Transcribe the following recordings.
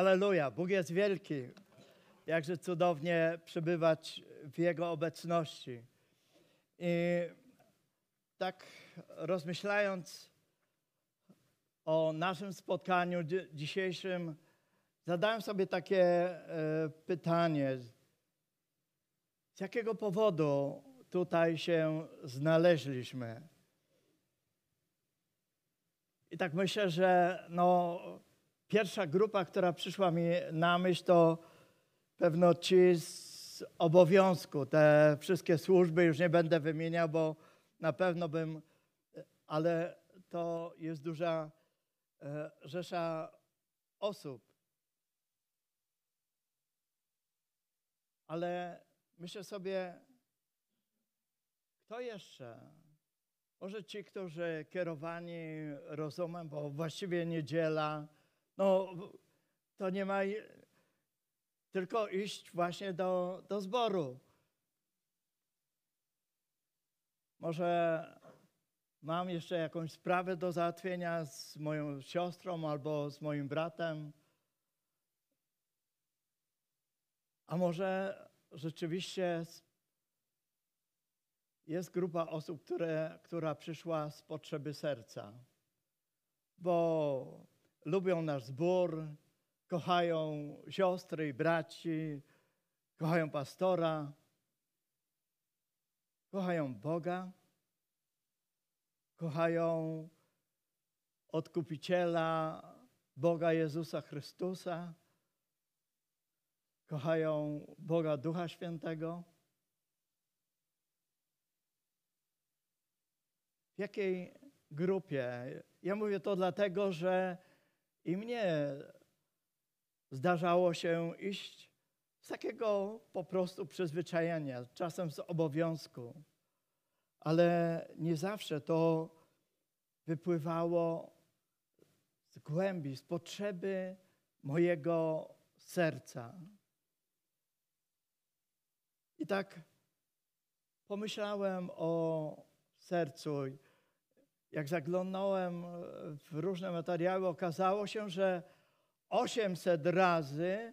Aleluja, Bóg jest wielki. Jakże cudownie przebywać w Jego obecności. I tak rozmyślając o naszym spotkaniu dzisiejszym, zadałem sobie takie e, pytanie: z jakiego powodu tutaj się znaleźliśmy? I tak myślę, że no, pierwsza grupa, która przyszła mi na myśl, to pewno ci z obowiązku. Te wszystkie służby już nie będę wymieniał, bo na pewno bym, ale to jest duża e, rzesza osób. Ale myślę sobie, kto jeszcze? Może ci, którzy kierowani rozumem, bo właściwie niedziela, no to nie ma tylko iść właśnie do, do zboru. Może mam jeszcze jakąś sprawę do załatwienia z moją siostrą albo z moim bratem. A może rzeczywiście jest grupa osób, które, która przyszła z potrzeby serca, bo lubią nasz zbór, kochają siostry i braci, kochają pastora, kochają Boga, kochają odkupiciela Boga Jezusa Chrystusa, kochają Boga Ducha Świętego. W jakiej grupie? Ja mówię to dlatego, że i mnie zdarzało się iść z takiego po prostu przyzwyczajenia, czasem z obowiązku, ale nie zawsze to wypływało z głębi, z potrzeby mojego serca. I tak pomyślałem o sercu. Jak zaglądałem w różne materiały, okazało się, że 800 razy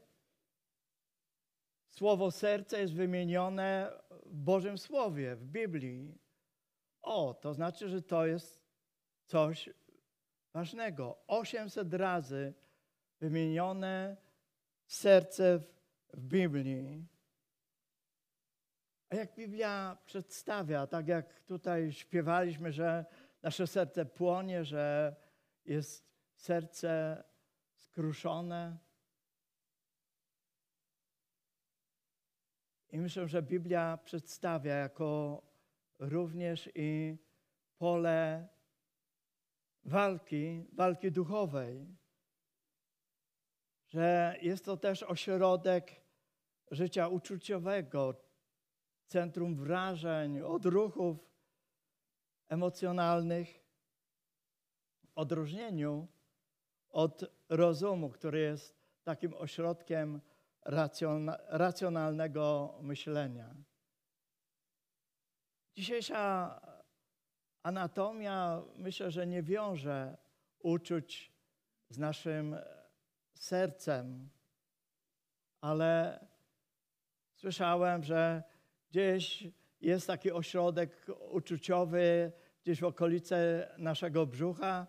słowo serce jest wymienione w Bożym Słowie, w Biblii. O, to znaczy, że to jest coś ważnego. 800 razy wymienione serce w, w Biblii. A jak Biblia przedstawia, tak jak tutaj śpiewaliśmy, że nasze serce płonie, że jest serce skruszone. I myślę, że Biblia przedstawia jako również i pole walki, walki duchowej. Że jest to też ośrodek życia uczuciowego, centrum wrażeń, odruchów emocjonalnych, odróżnieniu od rozumu, który jest takim ośrodkiem racjonalnego myślenia. Dzisiejsza anatomia myślę, że nie wiąże uczuć z naszym sercem, ale słyszałem, że gdzieś jest taki ośrodek uczuciowy, gdzieś w okolicy naszego brzucha,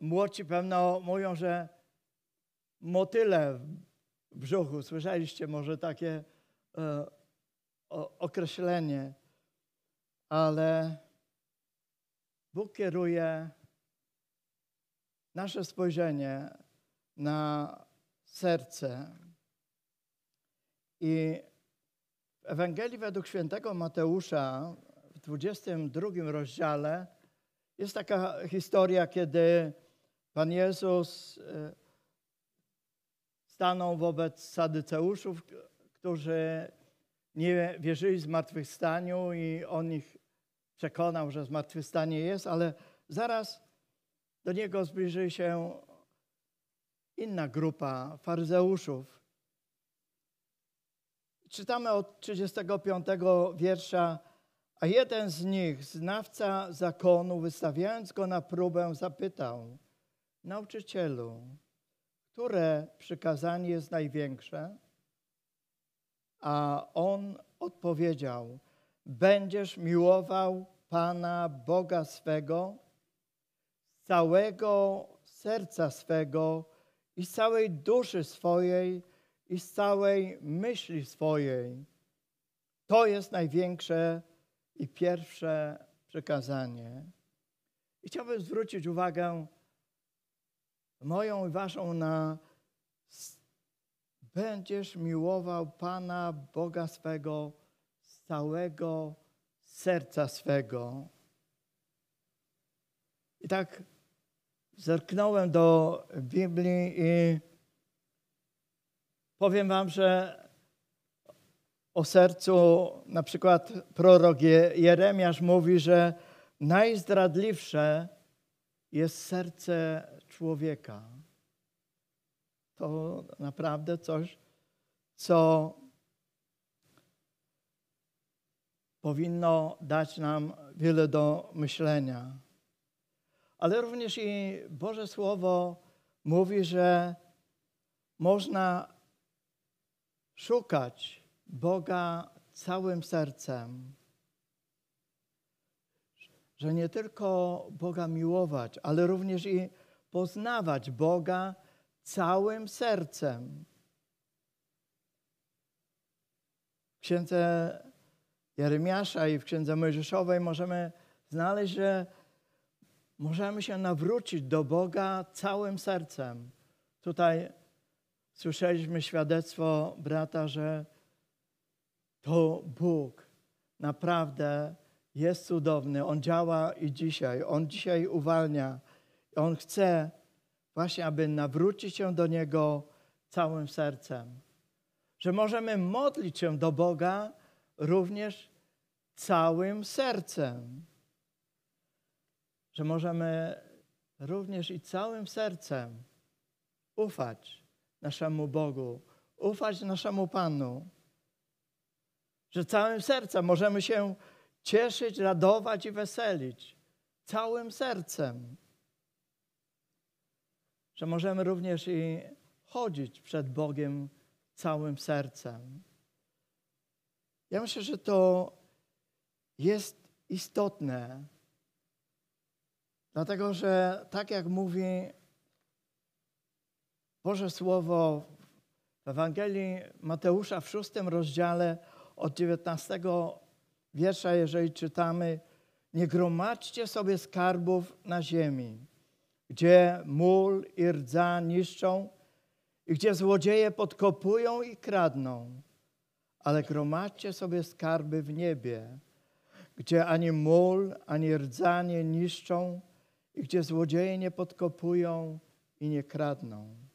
Młodzi pewno mówią, że motyle w brzuchu. Słyszeliście może takie e, o, określenie, ale Bóg kieruje nasze spojrzenie na serce. I Ewangelii według świętego Mateusza w 22 rozdziale jest taka historia, kiedy Pan Jezus e, stanął wobec sadyceuszów, którzy nie wierzyli w zmartwychwstaniu i on ich przekonał, że zmartwychwstanie jest, ale zaraz do niego zbliży się inna grupa faryzeuszów. Czytamy od 35 wiersza, a jeden z nich, znawca zakonu, wystawiając go na próbę, zapytał – Nauczycielu, które przykazanie jest największe? A on odpowiedział: Będziesz miłował Pana Boga swego całego serca swego i całej duszy swojej i z całej myśli swojej. To jest największe i pierwsze przekazanie. I chciałbym zwrócić uwagę moją i waszą na będziesz miłował Pana Boga swego z całego serca swego. I tak zerknąłem do Biblii i powiem wam, że o sercu na przykład prorok Jeremiasz mówi, że najzdradliwsze jest serce człowieka. To naprawdę coś, co powinno dać nam wiele do myślenia. Ale również i Boże Słowo mówi, że można szukać Boga całym sercem. Że nie tylko Boga miłować, ale również i poznawać Boga całym sercem. W księdze Jeremiasza i w księdze Mojżeszowej możemy znaleźć, że możemy się nawrócić do Boga całym sercem. Tutaj słyszeliśmy świadectwo brata, że to Bóg naprawdę jest cudowny. On działa i dzisiaj. On dzisiaj uwalnia. On chce właśnie, aby nawrócić się do Niego całym sercem. Że możemy modlić się do Boga również całym sercem. Że możemy również i całym sercem ufać naszemu Bogu, ufać naszemu Panu. Że całym sercem możemy się cieszyć, radować i weselić. Całym sercem. Że możemy również i chodzić przed Bogiem całym sercem. Ja myślę, że to jest istotne, dlatego że tak jak mówi Boże Słowo w Ewangelii Mateusza w szóstym rozdziale od 19 wiersza, jeżeli czytamy, nie gromadźcie sobie skarbów na ziemi, gdzie mól i rdza niszczą i gdzie złodzieje podkopują i kradną, ale gromadźcie sobie skarby w niebie, gdzie ani mól, ani rdza nie niszczą i gdzie złodzieje nie podkopują i nie kradną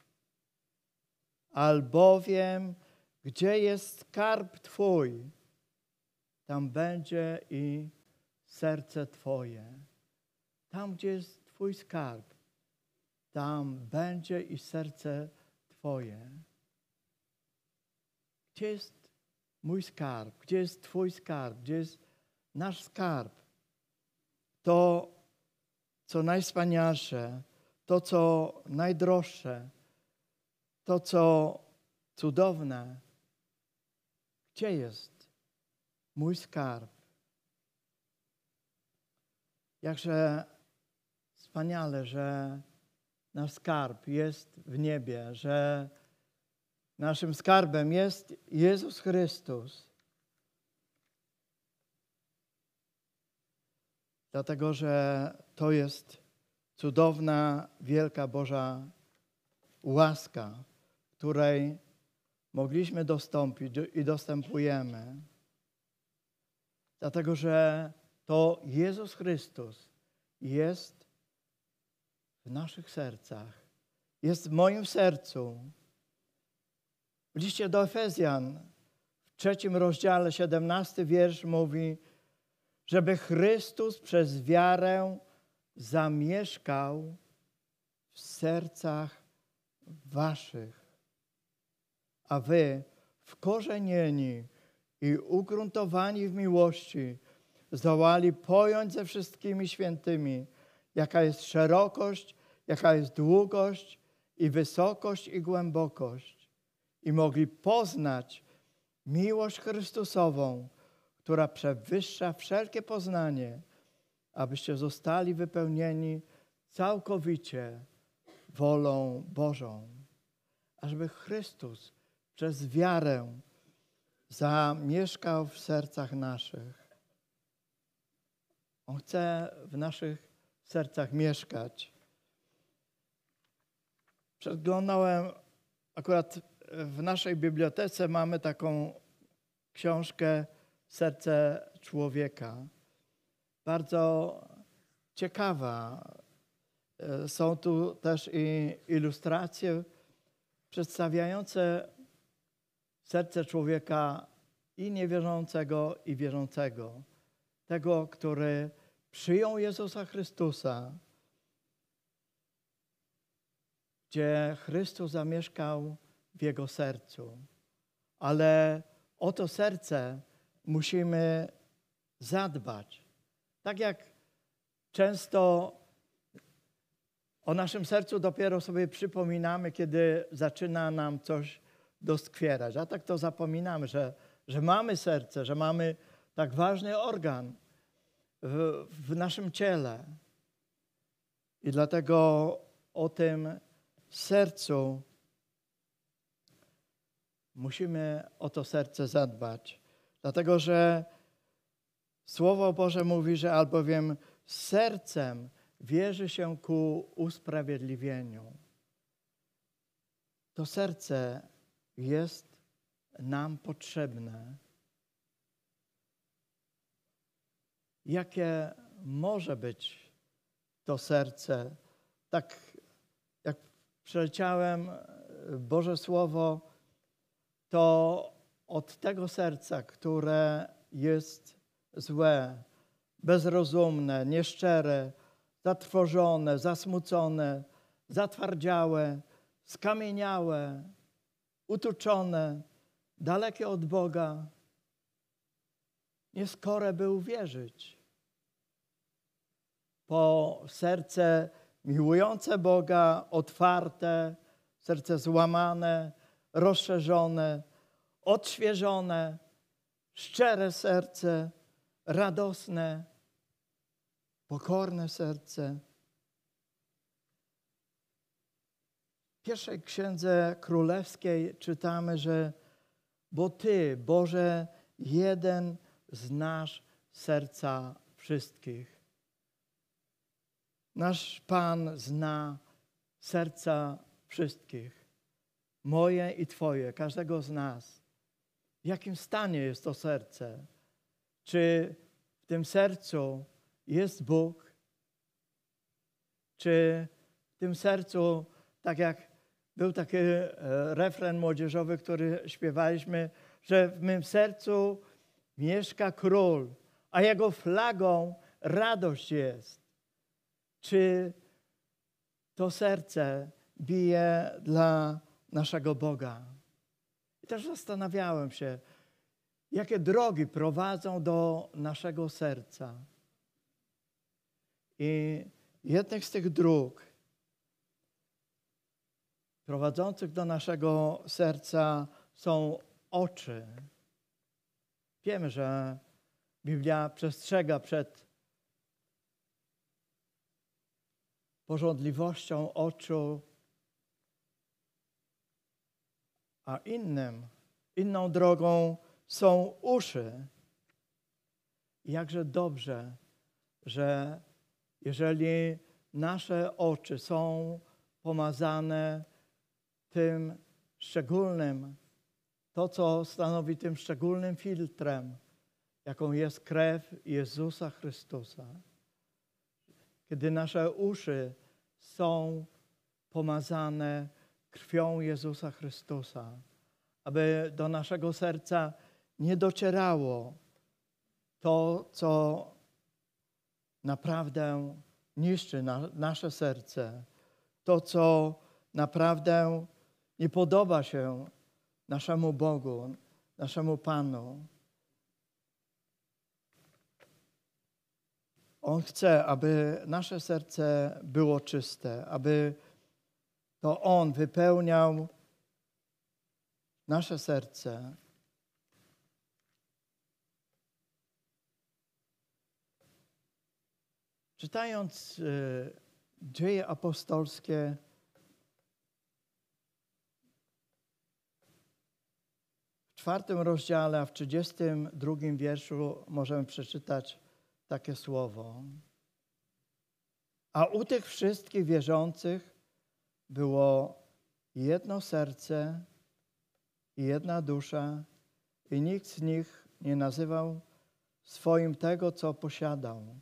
albowiem gdzie jest skarb Twój, tam będzie i serce Twoje. Tam, gdzie jest Twój skarb, tam będzie i serce Twoje. Gdzie jest mój skarb? Gdzie jest Twój skarb? Gdzie jest nasz skarb? To, co najwspanialsze, to, co najdroższe, to, co cudowne, gdzie jest mój skarb? Jakże wspaniale, że nasz skarb jest w niebie, że naszym skarbem jest Jezus Chrystus. Dlatego, że to jest cudowna, wielka Boża łaska której mogliśmy dostąpić i dostępujemy. Dlatego, że to Jezus Chrystus jest w naszych sercach, jest w moim sercu. W liście do Efezjan w trzecim rozdziale, 17 wiersz mówi, żeby Chrystus przez wiarę zamieszkał w sercach waszych a wy wkorzenieni i ugruntowani w miłości zdołali pojąć ze wszystkimi świętymi, jaka jest szerokość, jaka jest długość i wysokość, i głębokość, i mogli poznać miłość Chrystusową, która przewyższa wszelkie poznanie, abyście zostali wypełnieni całkowicie wolą Bożą, ażeby Chrystus przez wiarę zamieszkał w sercach naszych. On chce w naszych sercach mieszkać. Przeglądałem, akurat w naszej bibliotece mamy taką książkę Serce człowieka. Bardzo ciekawa. Są tu też i ilustracje przedstawiające serce człowieka i niewierzącego, i wierzącego. Tego, który przyjął Jezusa Chrystusa, gdzie Chrystus zamieszkał w jego sercu. Ale o to serce musimy zadbać. Tak jak często o naszym sercu dopiero sobie przypominamy, kiedy zaczyna nam coś doskwierać. A tak to zapominamy, że, że mamy serce, że mamy tak ważny organ w, w naszym ciele. I dlatego o tym sercu musimy o to serce zadbać. Dlatego, że Słowo Boże mówi, że albowiem sercem wierzy się ku usprawiedliwieniu. To serce jest nam potrzebne. Jakie może być to serce? Tak jak przeleciałem Boże Słowo, to od tego serca, które jest złe, bezrozumne, nieszczere, zatrwożone, zasmucone, zatwardziałe, skamieniałe, utuczone, dalekie od Boga, nieskore by uwierzyć. Po serce miłujące Boga, otwarte, serce złamane, rozszerzone, odświeżone, szczere serce, radosne, pokorne serce. Pierwszej księdze królewskiej czytamy, że bo Ty, Boże, jeden znasz serca wszystkich. Nasz Pan zna serca wszystkich, moje i Twoje, każdego z nas. W jakim stanie jest to serce? Czy w tym sercu jest Bóg? Czy w tym sercu, tak jak był taki e, refren młodzieżowy, który śpiewaliśmy, że w mym sercu mieszka król, a jego flagą radość jest. Czy to serce bije dla naszego Boga? I też zastanawiałem się, jakie drogi prowadzą do naszego serca. I jednych z tych dróg prowadzących do naszego serca są oczy. Wiemy, że Biblia przestrzega przed porządliwością oczu, a innym, inną drogą są uszy. jakże dobrze, że jeżeli nasze oczy są pomazane tym szczególnym, to co stanowi tym szczególnym filtrem, jaką jest krew Jezusa Chrystusa. Kiedy nasze uszy są pomazane krwią Jezusa Chrystusa, aby do naszego serca nie docierało to, co naprawdę niszczy na, nasze serce, to, co naprawdę nie podoba się naszemu Bogu, naszemu Panu. On chce, aby nasze serce było czyste, aby to On wypełniał nasze serce. Czytając y, dzieje apostolskie, czwartym rozdziale, a w trzydziestym drugim wierszu możemy przeczytać takie słowo. A u tych wszystkich wierzących było jedno serce i jedna dusza, i nikt z nich nie nazywał swoim tego, co posiadał,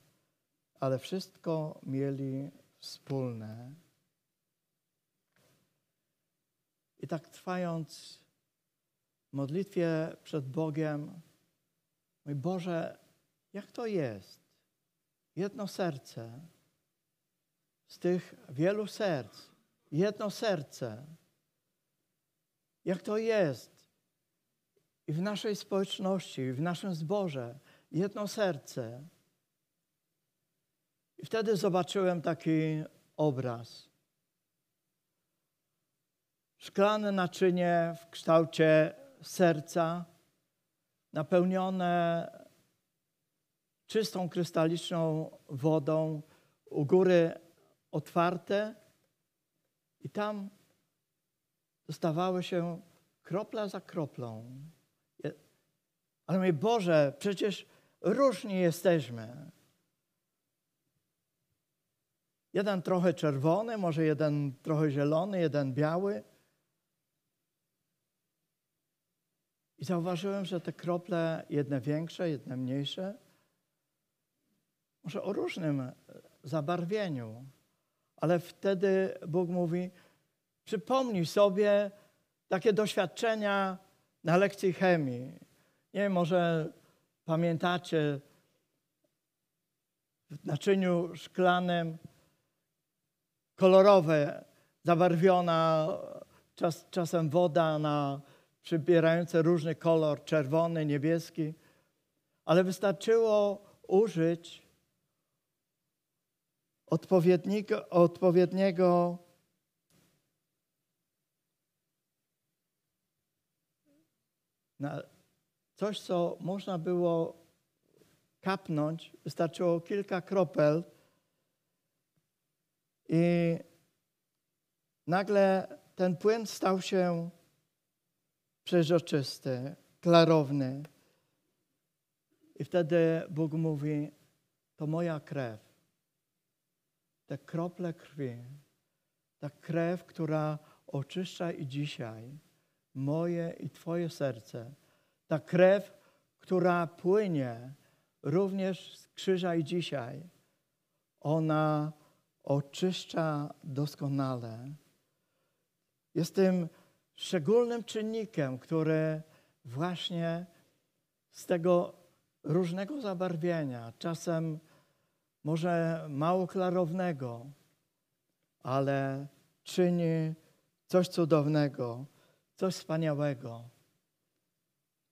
ale wszystko mieli wspólne. I tak trwając w modlitwie przed Bogiem, mój Boże, jak to jest? Jedno serce z tych wielu serc, jedno serce. Jak to jest i w naszej społeczności, i w naszym zborze, jedno serce. I wtedy zobaczyłem taki obraz. Szklane naczynie w kształcie serca, napełnione czystą, krystaliczną wodą, u góry otwarte i tam dostawały się kropla za kroplą. Ale mój Boże, przecież różni jesteśmy. Jeden trochę czerwony, może jeden trochę zielony, jeden biały. Zauważyłem, że te krople, jedne większe, jedne mniejsze, może o różnym zabarwieniu, ale wtedy Bóg mówi: przypomnij sobie takie doświadczenia na lekcji chemii. Nie wiem, może pamiętacie w naczyniu szklanym kolorowe, zabarwiona czas, czasem woda na przybierające różny kolor, czerwony, niebieski, ale wystarczyło użyć odpowiedniego, odpowiedniego coś, co można było kapnąć, wystarczyło kilka kropel i nagle ten płyn stał się przeźroczysty, klarowny. I wtedy Bóg mówi, to moja krew te krople krwi, ta krew, która oczyszcza i dzisiaj moje i Twoje serce, ta krew, która płynie również z krzyża i dzisiaj, ona oczyszcza doskonale. Jest tym szczególnym czynnikiem, który właśnie z tego różnego zabarwienia, czasem może mało klarownego, ale czyni coś cudownego, coś wspaniałego.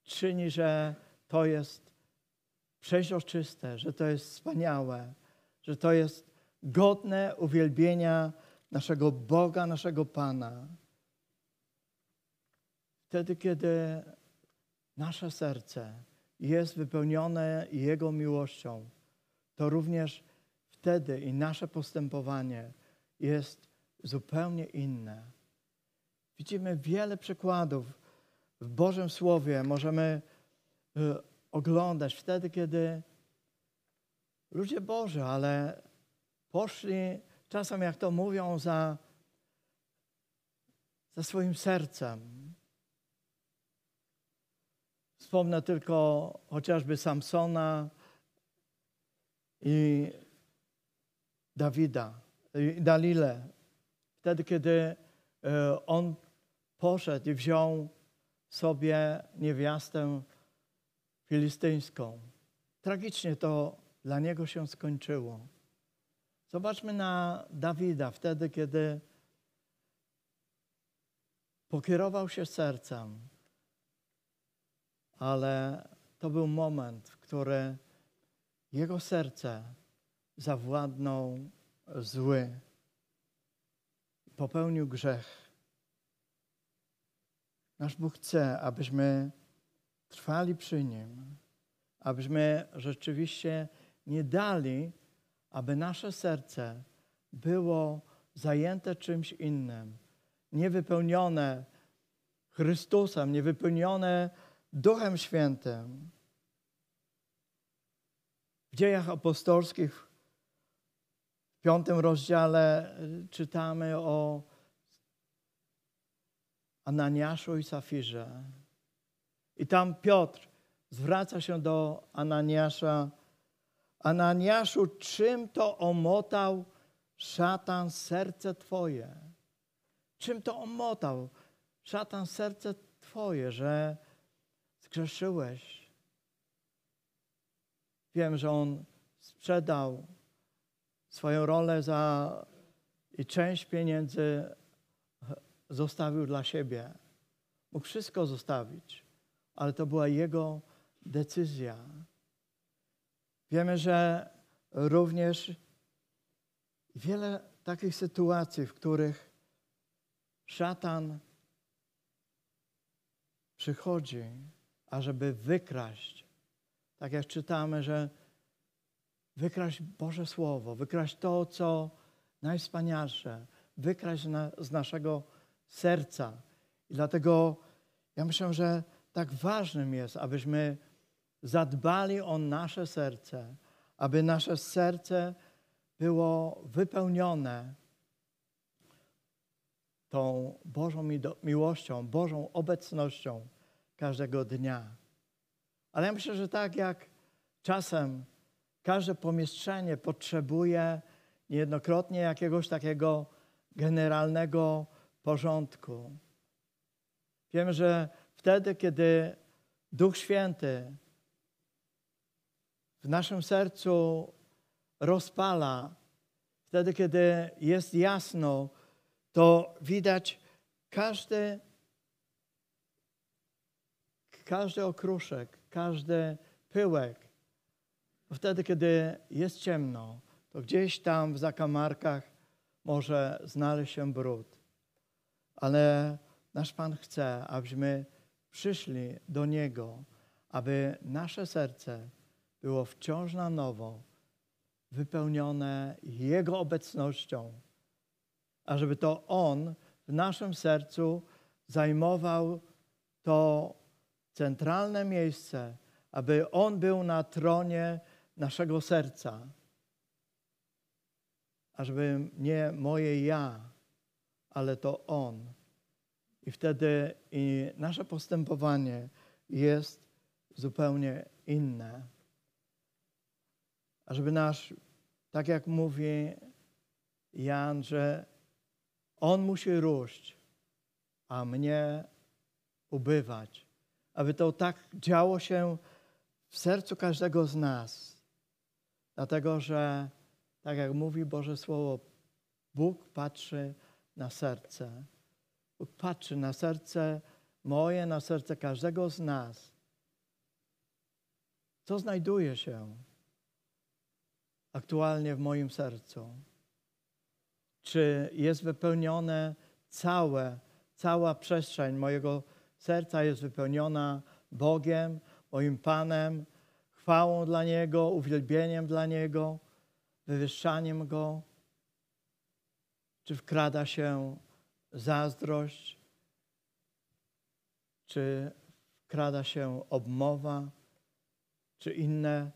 Czyni, że to jest przeźroczyste, że to jest wspaniałe, że to jest godne uwielbienia naszego Boga, naszego Pana. Wtedy, kiedy nasze serce jest wypełnione Jego miłością, to również wtedy i nasze postępowanie jest zupełnie inne. Widzimy wiele przykładów w Bożym Słowie. Możemy y, oglądać wtedy, kiedy ludzie Boży, ale poszli czasem, jak to mówią, za, za swoim sercem. Wspomnę tylko chociażby Samsona, i Dawida, i Dalile. Wtedy, kiedy e, on poszedł i wziął sobie niewiastę filistyńską. Tragicznie to dla niego się skończyło. Zobaczmy na Dawida, wtedy, kiedy pokierował się sercem, ale to był moment, w który jego serce zawładnął zły. popełnił grzech. Nasz Bóg chce, abyśmy trwali przy Nim, abyśmy rzeczywiście nie dali, aby nasze serce było zajęte czymś innym, niewypełnione Chrystusem, niewypełnione Duchem Świętym. W dziejach apostolskich w piątym rozdziale czytamy o Ananiaszu i Safirze. I tam Piotr zwraca się do Ananiasza. Ananiaszu, czym to omotał szatan serce Twoje? Czym to omotał szatan serce Twoje, że zgrzeszyłeś? Wiem, że on sprzedał swoją rolę za i część pieniędzy zostawił dla siebie. Mógł wszystko zostawić, ale to była jego decyzja. Wiemy, że również wiele takich sytuacji, w których szatan przychodzi, ażeby wykraść. Tak jak czytamy, że wykraść Boże Słowo, wykraść to, co najwspanialsze, wykraść na, z naszego serca. I dlatego ja myślę, że tak ważnym jest, abyśmy zadbali o nasze serce, aby nasze serce było wypełnione tą Bożą miłością, Bożą obecnością każdego dnia. Ale ja myślę, że tak jak czasem każde pomieszczenie potrzebuje niejednokrotnie jakiegoś takiego generalnego porządku. Wiemy, że wtedy, kiedy Duch Święty w naszym sercu rozpala, wtedy, kiedy jest jasno, to widać każdy, każdy okruszek, każdy pyłek. Wtedy, kiedy jest ciemno, to gdzieś tam w zakamarkach może znaleźć się brud. Ale nasz Pan chce, abyśmy przyszli do Niego, aby nasze serce było wciąż na nowo wypełnione Jego obecnością, a żeby to On w naszym sercu zajmował to centralne miejsce, aby On był na tronie naszego serca, ażeby nie moje ja, ale to On. I wtedy i nasze postępowanie jest zupełnie inne. A żeby nasz, tak jak mówi Jan, że On musi róść, a mnie ubywać. Aby to tak działo się w sercu każdego z nas. Dlatego, że tak jak mówi Boże Słowo, Bóg patrzy na serce. Bóg patrzy na serce moje, na serce każdego z nas. Co znajduje się aktualnie w moim sercu? Czy jest wypełnione całe, cała przestrzeń mojego serca jest wypełniona Bogiem, moim Panem, chwałą dla Niego, uwielbieniem dla Niego, wywyższaniem Go? Czy wkrada się zazdrość? Czy wkrada się obmowa? Czy inne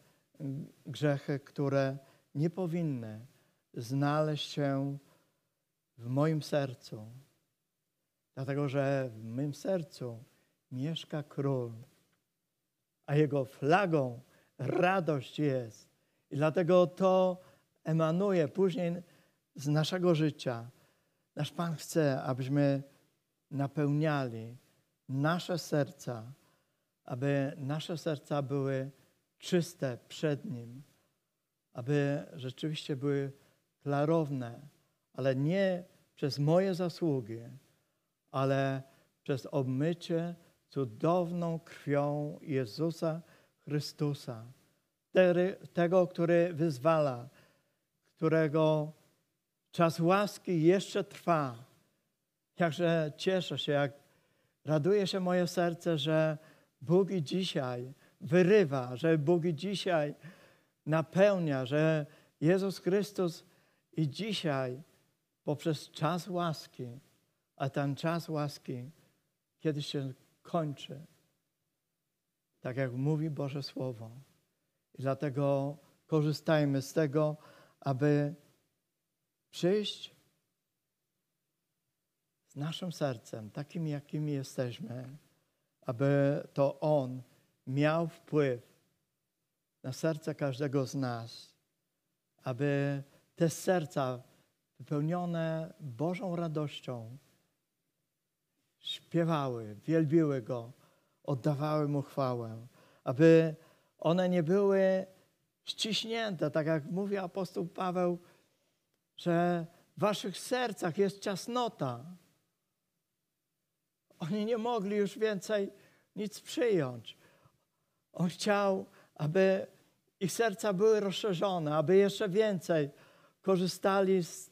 grzechy, które nie powinny znaleźć się w moim sercu? Dlatego, że w moim sercu mieszka król, a jego flagą radość jest. I dlatego to emanuje później z naszego życia. Nasz Pan chce, abyśmy napełniali nasze serca, aby nasze serca były czyste przed Nim, aby rzeczywiście były klarowne, ale nie przez moje zasługi, ale przez obmycie cudowną krwią Jezusa Chrystusa, tego, który wyzwala, którego czas łaski jeszcze trwa, Jakże cieszę się, jak raduje się moje serce, że Bóg i dzisiaj wyrywa, że Bóg i dzisiaj napełnia, że Jezus Chrystus i dzisiaj poprzez czas łaski, a ten czas łaski kiedyś się kończy, tak jak mówi Boże Słowo. I dlatego korzystajmy z tego, aby przyjść z naszym sercem, takim jakimi jesteśmy, aby to On miał wpływ na serce każdego z nas, aby te serca wypełnione Bożą radością śpiewały, wielbiły Go, oddawały Mu chwałę, aby one nie były ściśnięte, tak jak mówi apostoł Paweł, że w waszych sercach jest ciasnota. Oni nie mogli już więcej nic przyjąć. On chciał, aby ich serca były rozszerzone, aby jeszcze więcej korzystali z,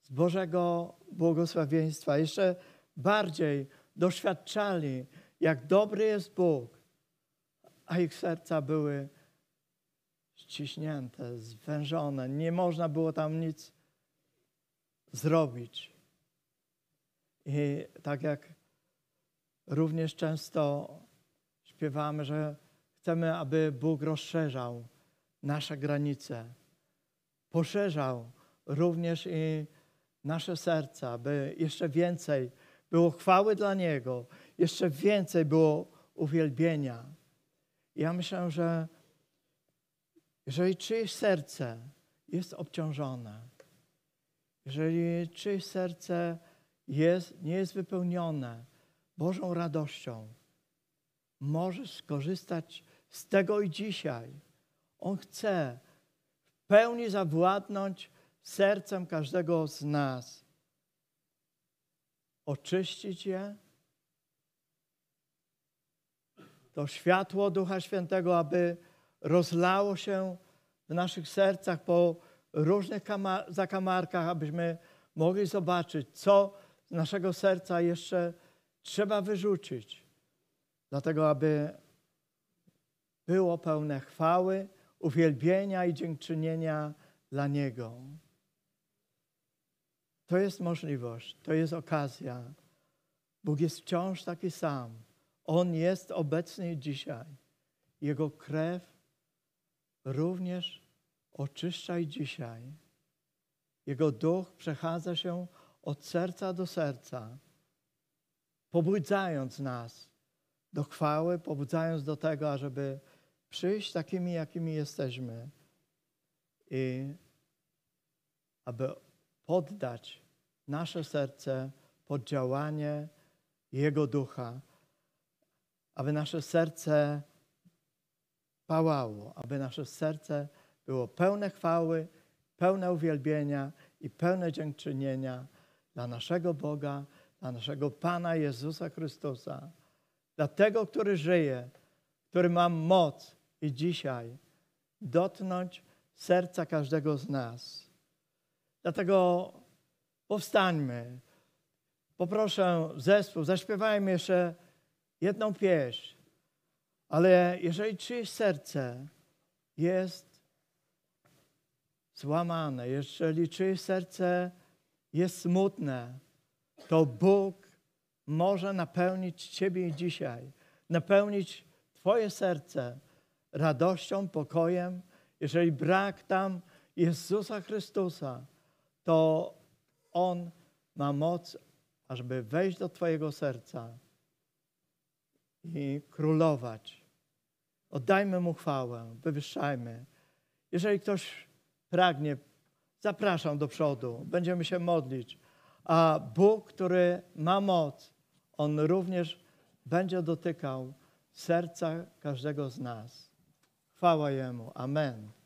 z Bożego błogosławieństwa, jeszcze bardziej doświadczali, jak dobry jest Bóg, a ich serca były ściśnięte, zwężone. Nie można było tam nic zrobić. I tak jak również często śpiewamy, że chcemy, aby Bóg rozszerzał nasze granice, poszerzał również i nasze serca, aby jeszcze więcej było chwały dla Niego, jeszcze więcej było uwielbienia. Ja myślę, że jeżeli czyjeś serce jest obciążone, jeżeli czyjeś serce jest, nie jest wypełnione Bożą radością, możesz skorzystać z tego i dzisiaj. On chce w pełni zawładnąć sercem każdego z nas, oczyścić je, to światło Ducha Świętego, aby rozlało się w naszych sercach po różnych zakamarkach, abyśmy mogli zobaczyć, co z naszego serca jeszcze trzeba wyrzucić. Dlatego, aby było pełne chwały, uwielbienia i dziękczynienia dla Niego. To jest możliwość, to jest okazja. Bóg jest wciąż taki sam. On jest obecny dzisiaj. Jego krew również oczyszcza i dzisiaj. Jego duch przechadza się od serca do serca, pobudzając nas do chwały, pobudzając do tego, ażeby przyjść takimi, jakimi jesteśmy i aby poddać nasze serce pod działanie Jego ducha, aby nasze serce pałało, aby nasze serce było pełne chwały, pełne uwielbienia i pełne dziękczynienia dla naszego Boga, dla naszego Pana Jezusa Chrystusa, dla tego, który żyje, który ma moc i dzisiaj dotknąć serca każdego z nas. Dlatego powstańmy. Poproszę zespół, zaśpiewajmy jeszcze jedną pieśń. Ale jeżeli czyjeś serce jest złamane, jeżeli czyjeś serce jest smutne, to Bóg może napełnić Ciebie dzisiaj, napełnić Twoje serce radością, pokojem. Jeżeli brak tam Jezusa Chrystusa, to On ma moc, ażeby wejść do Twojego serca i królować. Oddajmy Mu chwałę, wywyższajmy. Jeżeli ktoś pragnie, zapraszam do przodu, będziemy się modlić. A Bóg, który ma moc, On również będzie dotykał serca każdego z nas. Chwała Jemu. Amen.